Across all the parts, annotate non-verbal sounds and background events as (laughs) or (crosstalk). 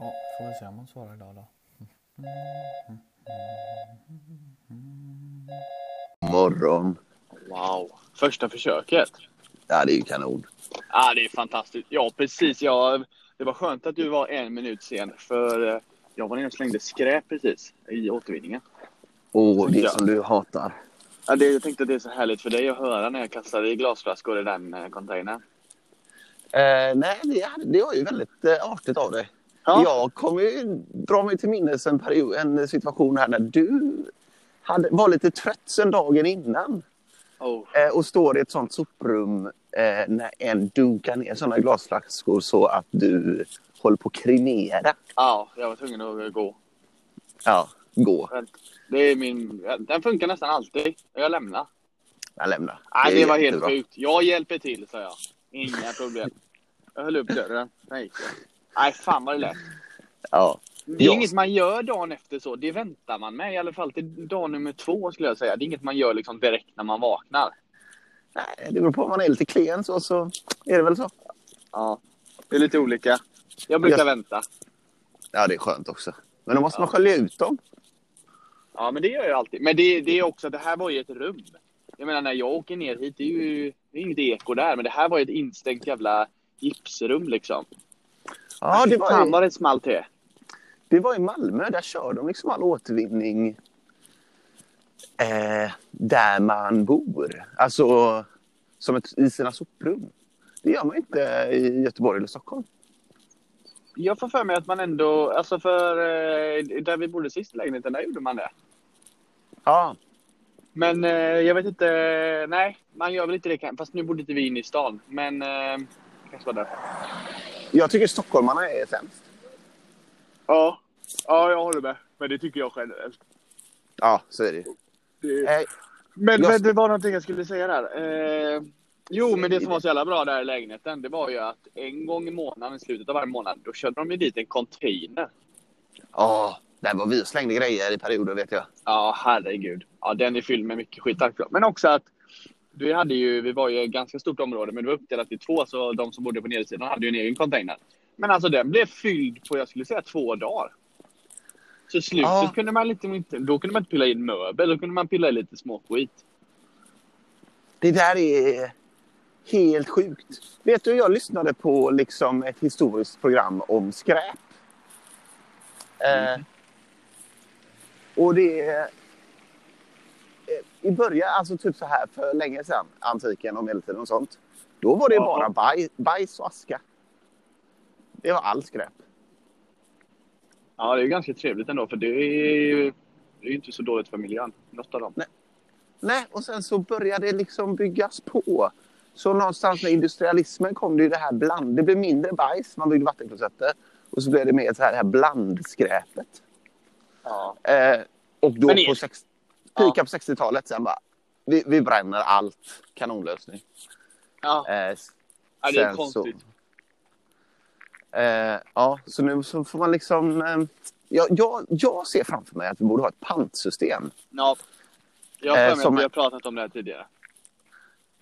Ja, får vi se om hon svarar idag då. Morgon. Wow. Första försöket. Ja, det är ju kanon. Ja, det är fantastiskt. Ja, precis. Ja, det var skönt att du var en minut sen. För eh, jag var nere och slängde skräp precis i återvinningen. Och det Ja. som du hatar. Ja, det, jag tänkte att det är så härligt för dig att höra när jag kastar i glasflaskor i den eh, containern. Eh, nej, det, det var ju väldigt eh, artigt av dig. Ja. Jag kommer ju dra mig till minnes en, period, en situation här när du hade, var lite trött sen dagen innan Oh. eh, och står i ett sånt soprum eh, när en dunkar ner såna glasflaskor så att du håller på att kremera. Ja, jag var tvungen att gå. Ja, gå. Det är min... Den funkar nästan alltid. Jag lämnar. Jag lämnar. Nej, är det var helt sjukt. Jag hjälper till, sa jag. Inga problem. Jag höll upp dörren. Jag. Nej, fan vad det lät. Ja. Det är Ja. inget man gör dagen efter så. Det väntar man med. I alla fall till dag nummer två skulle jag säga. Det är inget man gör liksom direkt när man vaknar. Nej, det beror på om man är lite klen så, så är det väl så. Ja, det är lite olika. Jag brukar Jag- vänta. Ja, det är skönt också. Men då måste man Ja. skölja ut dem. Ja, men det gör jag alltid. Men det, det är också att det här var ju ett rum. Jag menar när jag åker ner hit, det är ju det är inget eko där. Men det här var ju ett instängt jävla gipsrum liksom. Ja, det var, Fan i, vad det small till. det var i Malmö. Där kör de liksom all återvinning eh, där man bor. Alltså som ett, i sina soprum. Det gör man inte i Göteborg eller Stockholm. Jag får för mig att man ändå, alltså för eh, där vi bodde sist i lägenheten, där gjorde man det. Ja, Men eh, jag vet inte, nej, man gör väl inte det. Fast nu bodde inte vi inne i stan. Men eh, kanske var därför. Jag tycker stockholmarna är sämst. Ja, ja, jag håller med. Men det tycker jag generellt. Ja, så är det. Det... Eh, Men, jag- men det var någonting jag skulle säga där. Eh, jo, men det som var så jävla bra där i lägenheten, det var ju att en gång i månaden, i slutet av varje månad, då körde de ju dit en container. Ja, där var vi och slängde grejer i perioder vet jag. Ja, herregud. Ja, den är fylld med mycket skit. tack. Men också att vi, hade ju, vi var ju ett ganska stort område, men det var uppdelat i två, så de som bodde på nedersidan hade ju en egen container. Men alltså den blev fylld på, jag skulle säga två dagar. Så slutet Ja. kunde man lite, inte, då kunde man inte pilla in möbel, då kunde man pilla i lite småskit. Det där är helt sjukt. Vet du, jag lyssnade på liksom ett historiskt program om skräp. Eh, och det... I början, alltså typ så här för länge sedan, antiken och medeltiden och sånt. Då var det Ja. bara baj, bajs och aska. Det var all skräp. Ja, det är ganska trevligt ändå, för det är ju det är inte så dåligt för miljön. Något av dem. Nej, och sen så började det liksom byggas på. Så någonstans med industrialismen kom det ju det här bland... Det blev mindre bajs, man byggde vattenklosetter. Och så blev det mer så här, det här blandskräpet. Ja. Eh, och då Men på sex, Ja. Pika på 60-talet sen bara... Vi, vi bränner allt. Kanonlösning. Ja, Eh, ja det är konstigt. Så, eh, ja, så nu så får man liksom... Eh, jag, jag, jag ser framför mig att vi borde ha ett pantsystem. Ja. Jag har Eh, som- att vi har pratat om det här tidigare.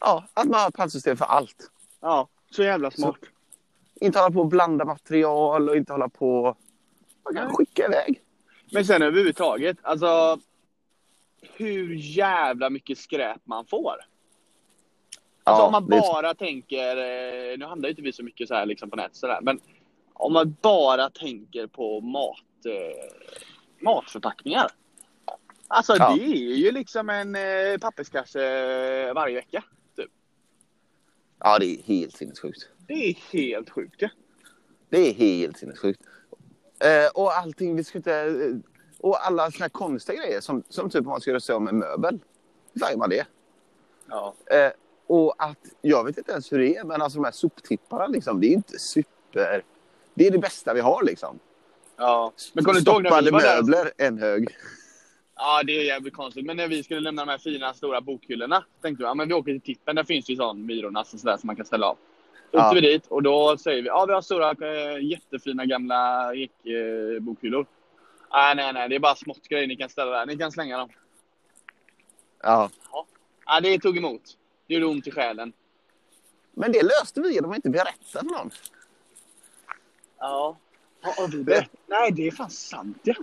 Ja, att man har ett pantsystem för allt. Ja, så jävla smart. Inte hålla på och blanda material och inte hålla på... Man kan skicka iväg. Men sen överhuvudtaget, alltså hur jävla mycket skräp man får. Alltså Ja, om man det är- bara tänker, eh, nu handlar ju inte vi så mycket så här liksom på nätet sådär, men om man bara tänker på mat, eh, matförpackningar. Alltså Ja. det är ju liksom en eh, papperskasse varje vecka. Typ. Ja, det är helt sinnessjukt. Det är helt sjukt ja. Det är helt sinnessjukt. Eh, och allting, vi ska inte... eh, Och alla såna här konstiga grejer som, som typ om man ska göra sig av med möbel. Gör man det? ja. Eh, och att, jag vet inte ens hur det är, men alltså de här soptipparna liksom, det är inte super... Det är det bästa vi har liksom. ja. Men kommer Stoppade var där? möbler, en hög. Ja, det är jävligt konstigt. Men när vi skulle lämna de här fina stora bokhyllorna tänkte vi ja, men vi åker till tippen. Där finns ju sån Myrornas och sådär som man kan ställa av. Då Ja. åkte vi dit och då säger vi ja, vi har stora eh, jättefina gamla ekbokhyllor. Nej, nej, nej, det är bara smått grejer ni kan ställa där. Ni kan slänga dem. Ja. Ja, det tog emot. Det gjorde ont i själen. Men det löste vi genom att inte berätta för någon. Ja. Ja, vi det. Nej, det är fan sant ja.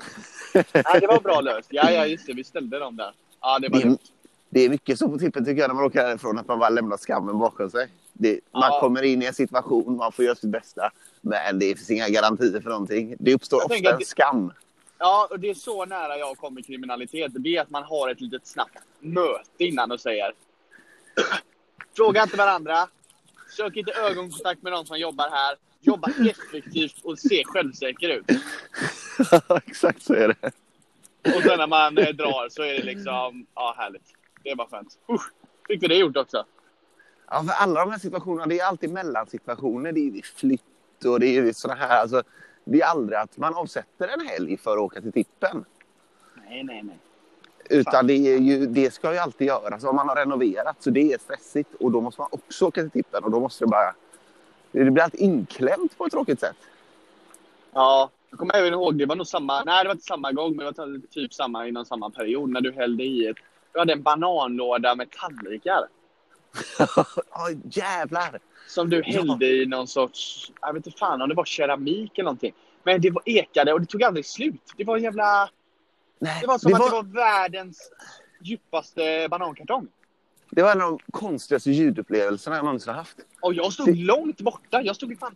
(laughs) Nej, det var bra löst. Ja, ja, just det. Vi ställde dem där. Ja, det var Det är, dumt. det är mycket så på tippen tycker jag när man åker härifrån att man bara lämnar skammen bakom sig. Det, man Ja. kommer in i en situation, man får göra sitt bästa. Men det finns inga garantier för någonting. Det uppstår Jag ofta en det- skam. Ja, och det är så nära jag kommer kriminalitet. Det är att man har ett litet snabbt möte innan och säger (clears throat) Fråga inte varandra. Sök inte ögonkontakt med någon som jobbar här. Jobba effektivt och se självsäker ut. (laughs) Exakt så är det. Och sen när man eh, drar så är det liksom, ja härligt. Det är bara skönt. Usch, fick vi det gjort också. Ja, för alla de här situationerna, det är alltid mellansituationer. Det är vid flytt och det är vid såna här. Alltså, det är aldrig att man avsätter en helg för att åka till tippen. Nej, nej, nej. Utan det, ju, det ska ju alltid göras. Om man har renoverat så det är stressigt. Och då måste man också åka till tippen. Och då måste det bara... Det blir alltid inklämt på ett tråkigt sätt. Ja, jag kommer även ihåg, det var nog samma, nej det var inte samma gång, men det var typ samma inom samma period när du hällde i ett, du hade en bananlåda med tallrikar. (laughs) Ja, jävlar! Som du hällde i någon sorts, jag vet inte fan om det var keramik eller någonting. Men det var ekade och det tog aldrig slut. Det var jävla, Nej, det var som det, att var, det var världens djupaste banankartong. det var en av de konstigaste ljudupplevelserna jag någonsin haft. Och jag stod Det- långt borta, jag stod fan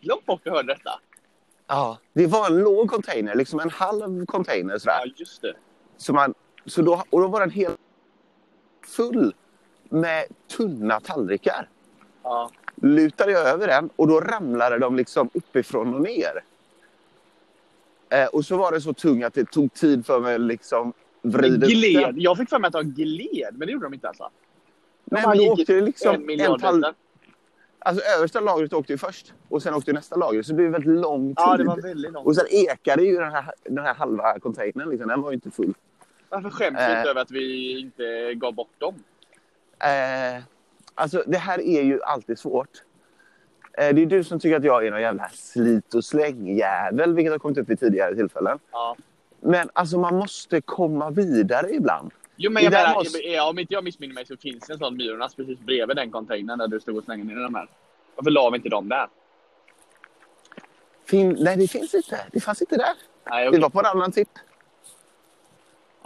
långt bort och hörde detta. Ja. Det var en låg container, liksom en halv container sådär. Ja, just det. Så man, så då, och då var den helt full med tunna tallrikar. Ja. Lutade jag över den och då ramlade de liksom uppifrån och ner. Eh, och så var det så tung att det tog tid för mig att liksom vrida gled, jag fick för mig att de gled, men det gjorde de inte alltså. De Nej, men då åkte det liksom en en miljard tall- meter. Alltså översta lagret åkte ju först och sen åkte nästa lager. Så det blev väldigt lång tid. Ja, det var väldigt långt. Och sen ekade ju den här, den här halva containern. Liksom. Den var ju inte full. Varför skäms vi Eh. inte över att vi inte gav bort dem? Eh, alltså det här är ju alltid svårt. Eh, det är du som tycker att jag är någon jävla slit och slängjävel, vilket har kommit upp vid tidigare tillfällen. Ja. Men alltså man måste komma vidare ibland. Jo, men Det jag menar, måste- ja, om inte jag missminner mig så finns det en sån Myrornas precis bredvid den containern där du stod och slängde ner de här. Varför la vi inte dem där? Fin- Nej, det finns inte. Det fanns inte där. Nej, Det okej. var på en annan tipp.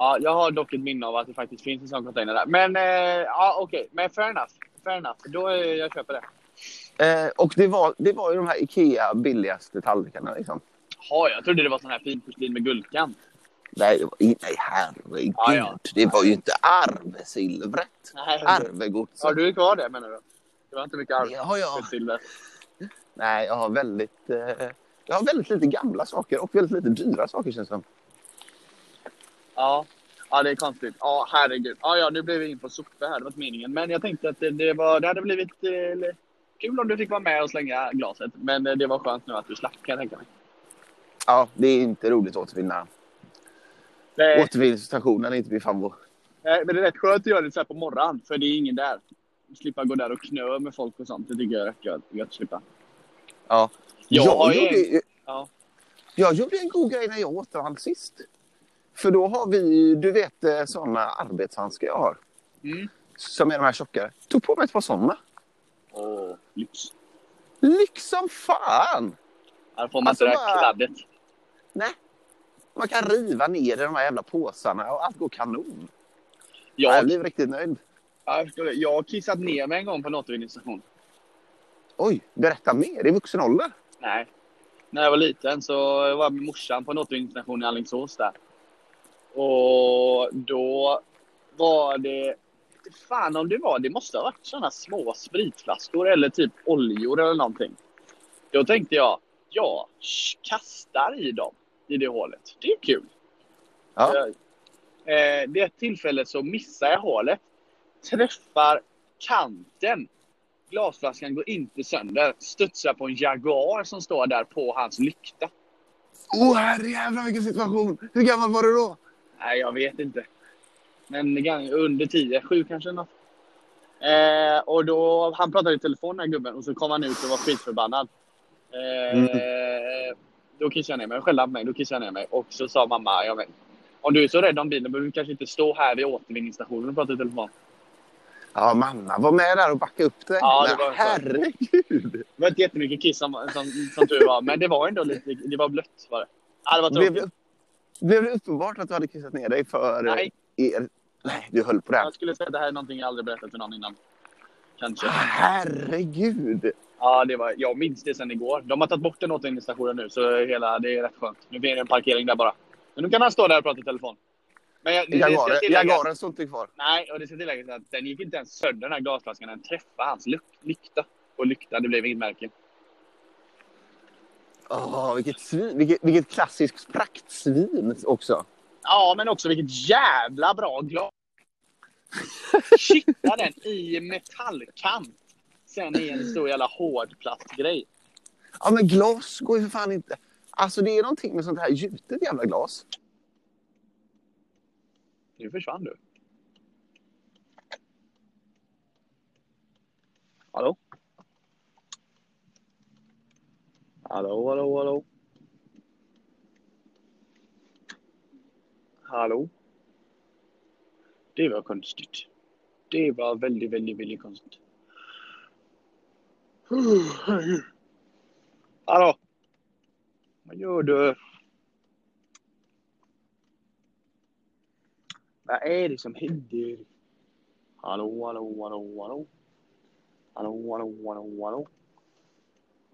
Ja, jag har dock ett minne av att det faktiskt finns en sån container där. Men eh, ja, okej. Men fair enough. Fair enough. Då eh, jag köper det. Eh, och det var, det var ju de här Ikea billigaste tallrikarna. Liksom. Ja, jag trodde det var sån här fin porslin med guldkant. Nej, det var, nej, herregud. Ja, ja. Det var ju inte arvsilvret. Nej, Arvegodset. Har du kvar det menar du? Det var inte mycket jag. arbetssilver. Nej, jag har väldigt... Eh, jag har väldigt lite gamla saker och väldigt lite dyra saker känns det som. Ja. ja, det är konstigt. Ja, herregud. Ja, ja, nu blev vi in på sopor här. Det var inte meningen. Men jag tänkte att det, det, var, det hade blivit eh, kul om du fick vara med och slänga glaset. Men eh, det var skönt nu att du slapp kan jag tänka mig. Ja, det är inte roligt att återvinna. Det, Återvinningsstationen är inte min favorit. nej, men det är rätt skönt att göra det så här på morgonen. För det är ingen där. Slippa gå där och knö med folk och sånt. Det tycker jag är rätt gött gött att slippa. Ja. Jag ju gjorde, en- Ja. jag gjorde en god grej när jag återvann sist. För då har vi, du vet eh, sådana arbetshandskar jag har. Mm. Som är de här tjockare. Tog på mig ett par sådana. Åh, lyx. Lyx som fan! Här får man Alltså, inte här bara- kladdet. Nej. Man kan riva ner i de här jävla påsarna och allt går kanon. Jag Jag, blev riktigt nöjd. ja, jag jag har kissat ner mig en gång på en återvinningsstation. Oj, berätta mer. I vuxen ålder? Nej. När jag var liten så var jag med morsan på en återvinningsstation i Alingsås där. Och då var det... Fan om det var, det måste ha varit sådana små spritflaskor eller typ oljor eller någonting. Då tänkte jag, jag kastar i dem i det hålet. Det är kul. Ja. Eh, det ett tillfälle så missar jag hålet. Träffar kanten. Glasflaskan går inte sönder. Studsar på en Jaguar som står där på hans lykta. Åh oh, herrejävlar vilken situation! Hur gammal var du då? Nej, jag vet inte. Men under 10, 7 kanske något. Eh, och då, han pratade i telefon den här gubben och så kom han ut och var skitförbannad. Eh, Mm. Då kissade jag ner mig. Han skällde på mig. Då kissade jag ner mig. Och så sa mamma, jag vet, om du är så rädd om bilen behöver du kanske inte stå här vid återvinningsstationen och prata i telefon. Ja, mamma var med där och backade upp det. Ja, det var- herregud. Det var inte jättemycket kiss som, som, som tur var, men det var ändå lite, det var blött var det. Ja, det var tråkigt. Blev det uppenbart att du hade kissat ner dig för Nej. er? Nej, du höll på det. Jag skulle säga att det här är någonting jag aldrig berättat för någon innan. Kanske. Herregud. Ja, det var, jag minns det sen igår. De har tagit bort den återvinningsstationen nu, så hela, det är rätt skönt. Nu blir det en parkering där bara. Men nu kan han stå där och prata i telefon. Men jag, det, Jagaren, Jagaren står inte kvar. nej, och det ska tilläggas att den gick inte ens sönder den här glasflaskan. Den träffade hans lykta. Och lykta, det blev inget märke. Åh, vilket, svin, vilket, vilket klassiskt praktsvin också. Ja, men också vilket jävla bra glas. (laughs) Kittla den i metallkant. Sen i en stor jävla hårdplastgrej. Ja, men glas går ju för fan inte. Alltså det är någonting med sånt här gjutet jävla glas. Nu försvann du. Hallå? Hallå, hallå, hallå? Hallå? Det var konstigt. Det var väldigt, väldigt, väldigt konstigt. Hallå? Vad gör du? Vad är det som händer? Hallå, hallå, hallå, hallå? Hallå, hallå, hallå, hallå?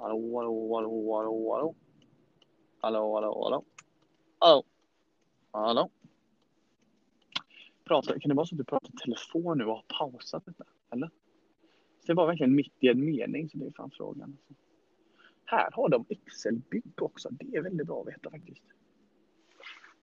Hallå, hallå, hallå, hallå, hallå? Hallå, hallå, hallå? Hallå? Hallå? Prata, kan det vara så att du pratar i telefon nu och har pausat lite? Eller? Det var verkligen mitt i en mening, så det är fan frågan. Alltså. Här har de Excel-bygg också. Det är väldigt bra att veta faktiskt.